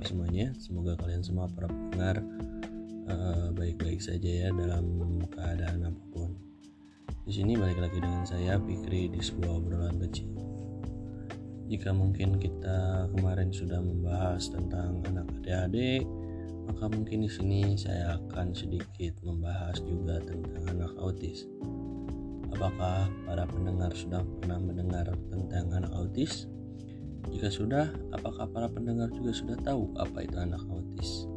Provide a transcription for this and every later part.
kabar semuanya? Semoga kalian semua para pendengar uh, baik-baik saja ya dalam keadaan apa pun. Di sini balik lagi dengan saya Fikri di sebuah obrolan kecil. Jika mungkin kita kemarin sudah membahas tentang anak ADHD, maka mungkin di sini saya akan sedikit membahas juga tentang anak autis. Apakah para pendengar sudah pernah mendengar tentang anak autis? Jika sudah, apakah para pendengar juga sudah tahu apa itu anak autis?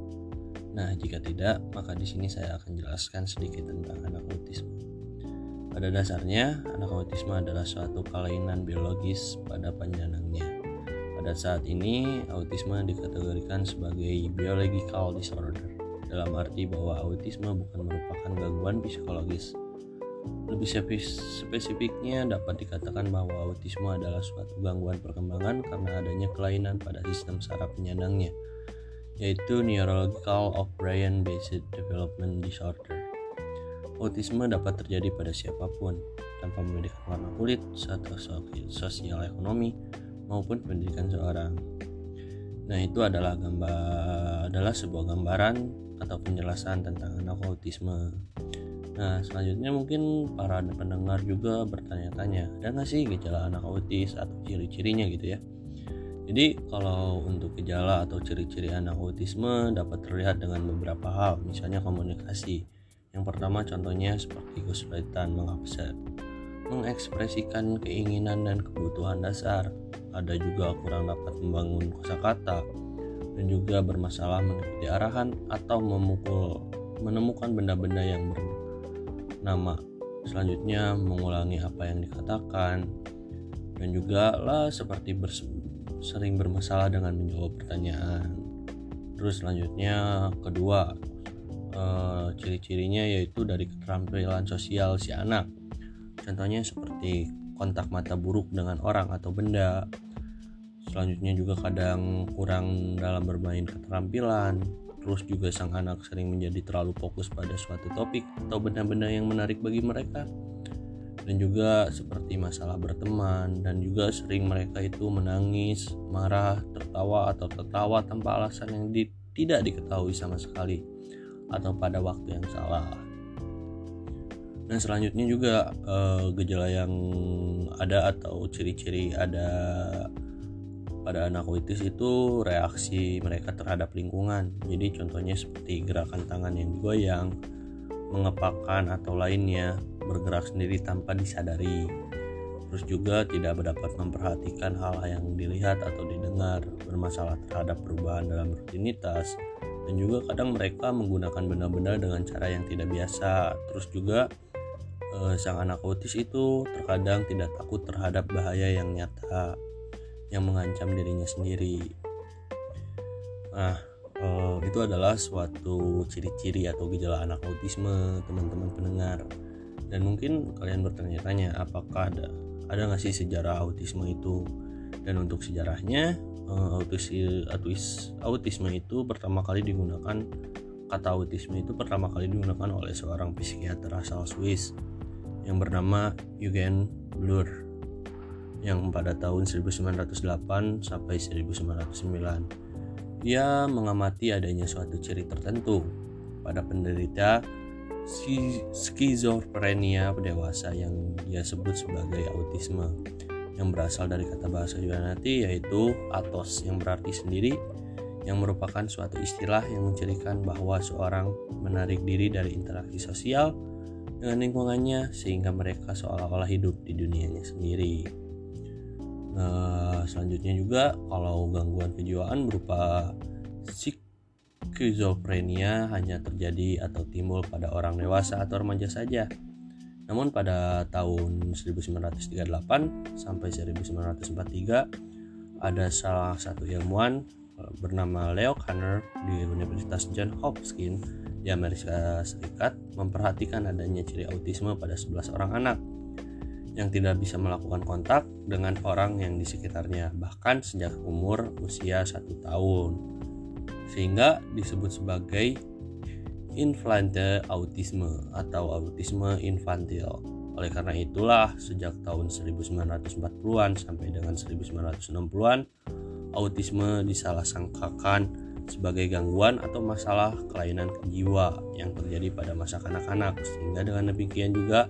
Nah, jika tidak, maka di sini saya akan jelaskan sedikit tentang anak autisme. Pada dasarnya, anak autisme adalah suatu kelainan biologis pada penjenangnya. Pada saat ini, autisme dikategorikan sebagai biological disorder, dalam arti bahwa autisme bukan merupakan gangguan psikologis, lebih spesifiknya dapat dikatakan bahwa autisme adalah suatu gangguan perkembangan karena adanya kelainan pada sistem saraf penyandangnya, yaitu Neurological of Brain Based Development Disorder. Autisme dapat terjadi pada siapa pun, tanpa membedakan warna kulit, status sosial ekonomi, maupun pendidikan seorang. Nah, itu adalah gambar adalah sebuah gambaran atau penjelasan tentang anak autisme. Nah, selanjutnya mungkin para pendengar juga bertanya-tanya, ada nggak sih gejala anak autis atau ciri-cirinya gitu ya? Jadi, kalau untuk gejala atau ciri-ciri anak autisme dapat terlihat dengan beberapa hal, misalnya komunikasi. Yang pertama contohnya seperti kesulitan mengekspresikan keinginan dan kebutuhan dasar. Ada juga kurang dapat membangun kosakata dan juga bermasalah mengikuti arahan atau memukul menemukan benda-benda yang ber, nama. Selanjutnya mengulangi apa yang dikatakan. Dan juga lah seperti sering bermasalah dengan menjawab pertanyaan. Terus selanjutnya kedua e, ciri-cirinya yaitu dari keterampilan sosial si anak. Contohnya seperti kontak mata buruk dengan orang atau benda. Selanjutnya juga kadang kurang dalam bermain keterampilan Terus juga sang anak sering menjadi terlalu fokus pada suatu topik atau benda-benda yang menarik bagi mereka. Dan juga seperti masalah berteman dan juga sering mereka itu menangis, marah, tertawa atau tertawa tanpa alasan yang di, tidak diketahui sama sekali atau pada waktu yang salah. Dan selanjutnya juga uh, gejala yang ada atau ciri-ciri ada pada anak autis itu reaksi mereka terhadap lingkungan. Jadi contohnya seperti gerakan tangan yang digoyang, mengepakkan atau lainnya, bergerak sendiri tanpa disadari. Terus juga tidak dapat memperhatikan hal yang dilihat atau didengar, bermasalah terhadap perubahan dalam rutinitas, dan juga kadang mereka menggunakan benda-benda dengan cara yang tidak biasa. Terus juga eh, sang anak autis itu terkadang tidak takut terhadap bahaya yang nyata yang mengancam dirinya sendiri. Nah, eh, itu adalah suatu ciri-ciri atau gejala anak autisme, teman-teman pendengar. Dan mungkin kalian bertanya-tanya, apakah ada ada nggak sih sejarah autisme itu? Dan untuk sejarahnya, eh, autis, autis, autisme itu pertama kali digunakan kata autisme itu pertama kali digunakan oleh seorang psikiater asal Swiss yang bernama Eugen Blur yang pada tahun 1908 sampai 1909. Ia mengamati adanya suatu ciri tertentu pada penderita skizofrenia dewasa yang dia sebut sebagai autisme yang berasal dari kata bahasa Yunani yaitu atos yang berarti sendiri yang merupakan suatu istilah yang mencirikan bahwa seorang menarik diri dari interaksi sosial dengan lingkungannya sehingga mereka seolah-olah hidup di dunianya sendiri. Nah, selanjutnya juga kalau gangguan kejiwaan berupa skizofrenia hanya terjadi atau timbul pada orang dewasa atau remaja saja. Namun pada tahun 1938 sampai 1943 ada salah satu ilmuwan eh, bernama Leo Kanner di Universitas John Hopkins di Amerika Serikat memperhatikan adanya ciri autisme pada 11 orang anak yang tidak bisa melakukan kontak dengan orang yang di sekitarnya bahkan sejak umur usia satu tahun. Sehingga disebut sebagai infantile autisme atau autisme infantil. Oleh karena itulah sejak tahun 1940-an sampai dengan 1960-an autisme disalah sangkakan sebagai gangguan atau masalah kelainan jiwa yang terjadi pada masa kanak-kanak. Sehingga dengan demikian juga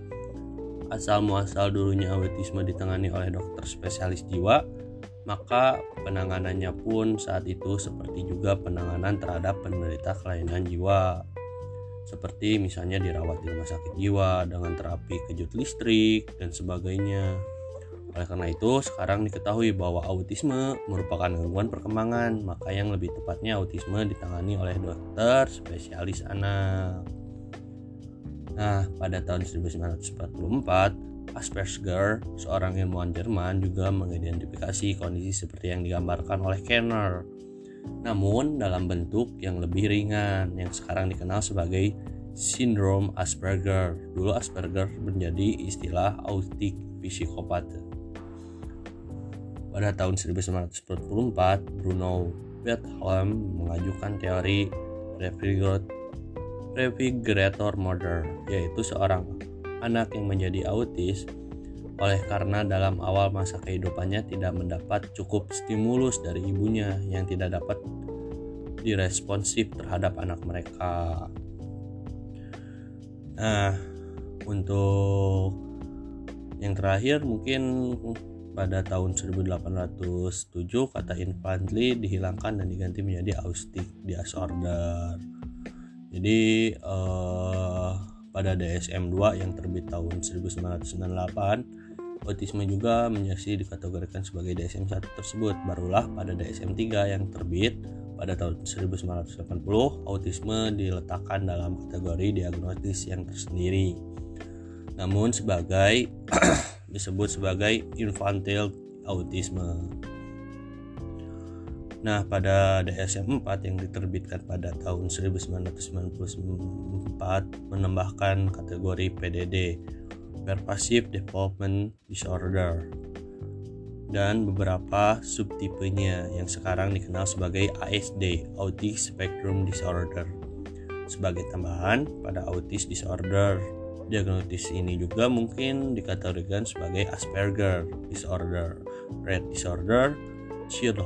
asal muasal dulunya autisme ditangani oleh dokter spesialis jiwa maka penanganannya pun saat itu seperti juga penanganan terhadap penderita kelainan jiwa seperti misalnya dirawat di rumah sakit jiwa dengan terapi kejut listrik dan sebagainya. Oleh karena itu, sekarang diketahui bahwa autisme merupakan gangguan perkembangan, maka yang lebih tepatnya autisme ditangani oleh dokter spesialis anak. Nah, pada tahun 1944, Asperger, seorang ilmuwan Jerman juga mengidentifikasi kondisi seperti yang digambarkan oleh Kenner. Namun dalam bentuk yang lebih ringan yang sekarang dikenal sebagai sindrom Asperger. Dulu Asperger menjadi istilah autik psikopat. Pada tahun 1944, Bruno Bethlem mengajukan teori refrigerator mother, yaitu seorang anak yang menjadi autis oleh karena dalam awal masa kehidupannya tidak mendapat cukup stimulus dari ibunya yang tidak dapat diresponsif terhadap anak mereka. Nah, untuk yang terakhir mungkin pada tahun 1807 kata infantly dihilangkan dan diganti menjadi autistic disorder. Jadi uh, pada DSM-2 yang terbit tahun 1998, autisme juga menjadi dikategorikan sebagai DSM-1 tersebut. Barulah pada DSM-3 yang terbit pada tahun 1980, autisme diletakkan dalam kategori diagnosis yang tersendiri. Namun sebagai disebut sebagai infantile autisme. Nah, pada DSM 4 yang diterbitkan pada tahun 1994 menambahkan kategori PDD, Pervasive Development Disorder, dan beberapa subtipenya yang sekarang dikenal sebagai ASD, Autism Spectrum Disorder. Sebagai tambahan, pada autis disorder, diagnosis ini juga mungkin dikategorikan sebagai Asperger disorder, Rett disorder, Child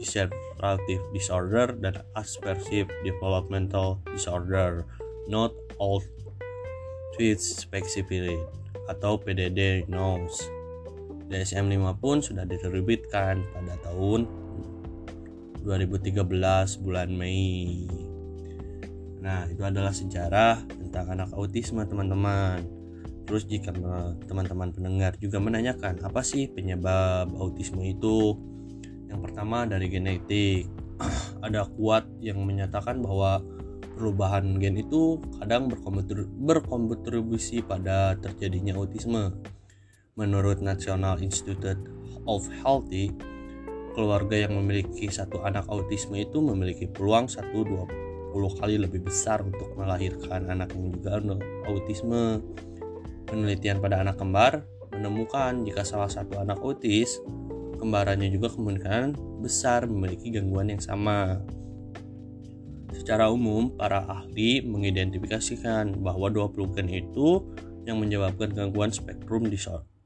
Disruptive Disorder dan Aspersive Developmental Disorder Not All Tweets Specifically atau PDD NOS. DSM-5 pun sudah diterbitkan pada tahun 2013 bulan Mei. Nah, itu adalah sejarah tentang anak autisme, teman-teman. Terus jika teman-teman pendengar juga menanyakan apa sih penyebab autisme itu? Yang pertama dari genetik. Ada kuat yang menyatakan bahwa perubahan gen itu kadang berkontribusi pada terjadinya autisme. Menurut National Institute of Healthy, keluarga yang memiliki satu anak autisme itu memiliki peluang 1-20 kali lebih besar untuk melahirkan anak yang juga autisme. Penelitian pada anak kembar menemukan jika salah satu anak autis kembarannya juga kemungkinan besar memiliki gangguan yang sama. Secara umum, para ahli mengidentifikasikan bahwa 20 gen itu yang menyebabkan gangguan spektrum di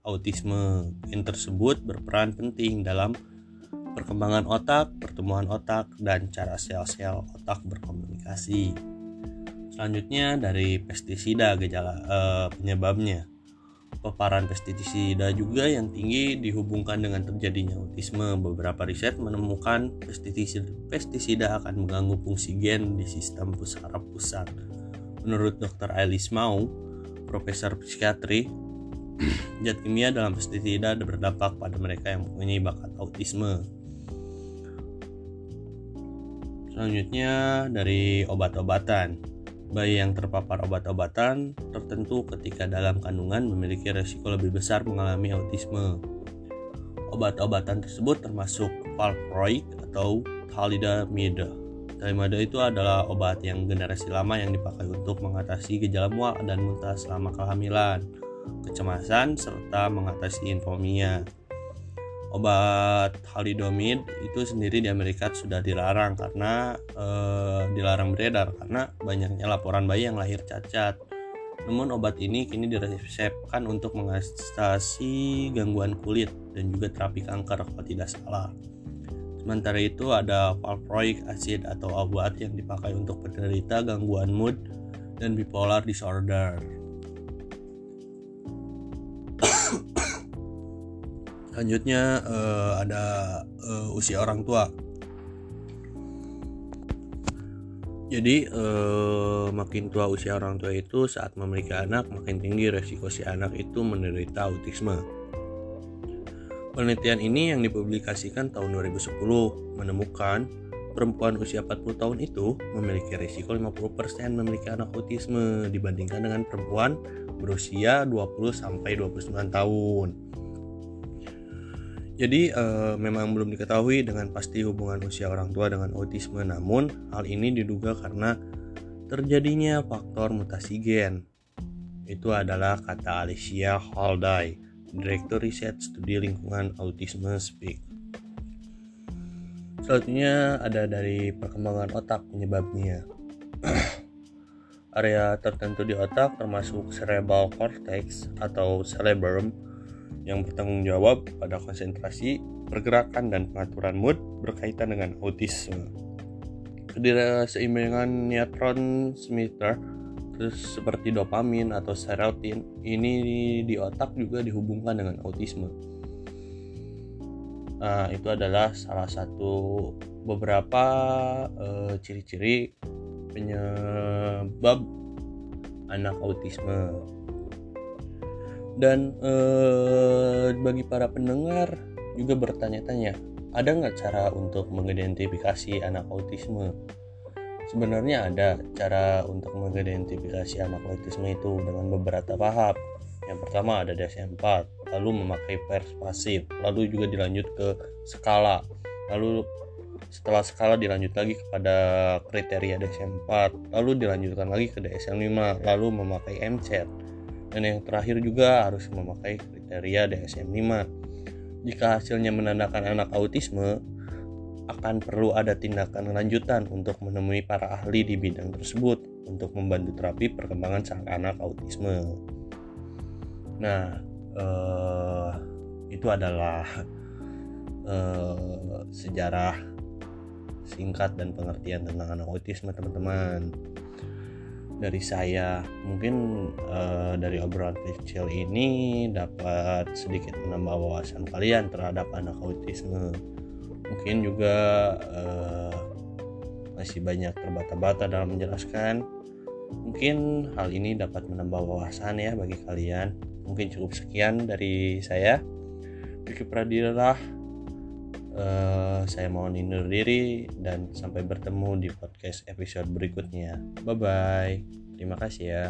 autisme. Gen tersebut berperan penting dalam perkembangan otak, pertumbuhan otak, dan cara sel-sel otak berkomunikasi. Selanjutnya dari pestisida gejala eh, penyebabnya paparan pestisida juga yang tinggi dihubungkan dengan terjadinya autisme. Beberapa riset menemukan pestisida, akan mengganggu fungsi gen di sistem saraf pusat. Menurut Dr. Alice Mau, profesor psikiatri, zat kimia dalam pestisida berdampak pada mereka yang mempunyai bakat autisme. Selanjutnya dari obat-obatan. Bayi yang terpapar obat-obatan tertentu ketika dalam kandungan memiliki resiko lebih besar mengalami autisme. Obat-obatan tersebut termasuk valproic atau thalidomide. Thalidomide itu adalah obat yang generasi lama yang dipakai untuk mengatasi gejala mual dan muntah selama kehamilan, kecemasan, serta mengatasi infomia obat halidomid itu sendiri di Amerika sudah dilarang karena e, dilarang beredar karena banyaknya laporan bayi yang lahir cacat. Namun obat ini kini diresepkan untuk mengatasi gangguan kulit dan juga terapi kanker kalau tidak salah. Sementara itu ada valproic acid atau obat yang dipakai untuk penderita gangguan mood dan bipolar disorder. Selanjutnya uh, ada uh, usia orang tua. Jadi uh, makin tua usia orang tua itu saat memiliki anak makin tinggi resiko si anak itu menderita autisme. Penelitian ini yang dipublikasikan tahun 2010 menemukan perempuan usia 40 tahun itu memiliki risiko 50% memiliki anak autisme dibandingkan dengan perempuan berusia 20 sampai 29 tahun. Jadi e, memang belum diketahui dengan pasti hubungan usia orang tua dengan autisme, namun hal ini diduga karena terjadinya faktor mutasi gen. Itu adalah kata Alicia Halday Direktur Riset Studi Lingkungan Autisme Speak. Selanjutnya ada dari perkembangan otak penyebabnya. Area tertentu di otak termasuk cerebral cortex atau cerebrum yang bertanggung jawab pada konsentrasi, pergerakan, dan pengaturan mood berkaitan dengan autisme. Ketidakseimbangan neurotransmitter terus seperti dopamin atau serotonin ini di otak juga dihubungkan dengan autisme nah itu adalah salah satu beberapa uh, ciri-ciri penyebab anak autisme dan uh, bagi para pendengar juga bertanya-tanya ada nggak cara untuk mengidentifikasi anak autisme Sebenarnya ada cara untuk mengidentifikasi anak autisme itu dengan beberapa tahap. Yang pertama ada DSM-4, lalu memakai persuasif, lalu juga dilanjut ke skala. Lalu setelah skala dilanjut lagi kepada kriteria DSM-4, lalu dilanjutkan lagi ke DSM-5, lalu memakai MCET. Dan yang terakhir juga harus memakai kriteria DSM-5. Jika hasilnya menandakan anak autisme, akan perlu ada tindakan lanjutan untuk menemui para ahli di bidang tersebut untuk membantu terapi perkembangan sang anak autisme. Nah, eh, itu adalah eh, sejarah singkat dan pengertian tentang anak autisme, teman-teman. Dari saya, mungkin eh, dari obrolan kecil ini dapat sedikit menambah wawasan kalian terhadap anak autisme. Mungkin juga uh, masih banyak terbata-bata dalam menjelaskan. Mungkin hal ini dapat menambah wawasan ya bagi kalian. Mungkin cukup sekian dari saya. Vicky Pradila uh, saya mohon undur diri dan sampai bertemu di podcast episode berikutnya. Bye bye terima kasih ya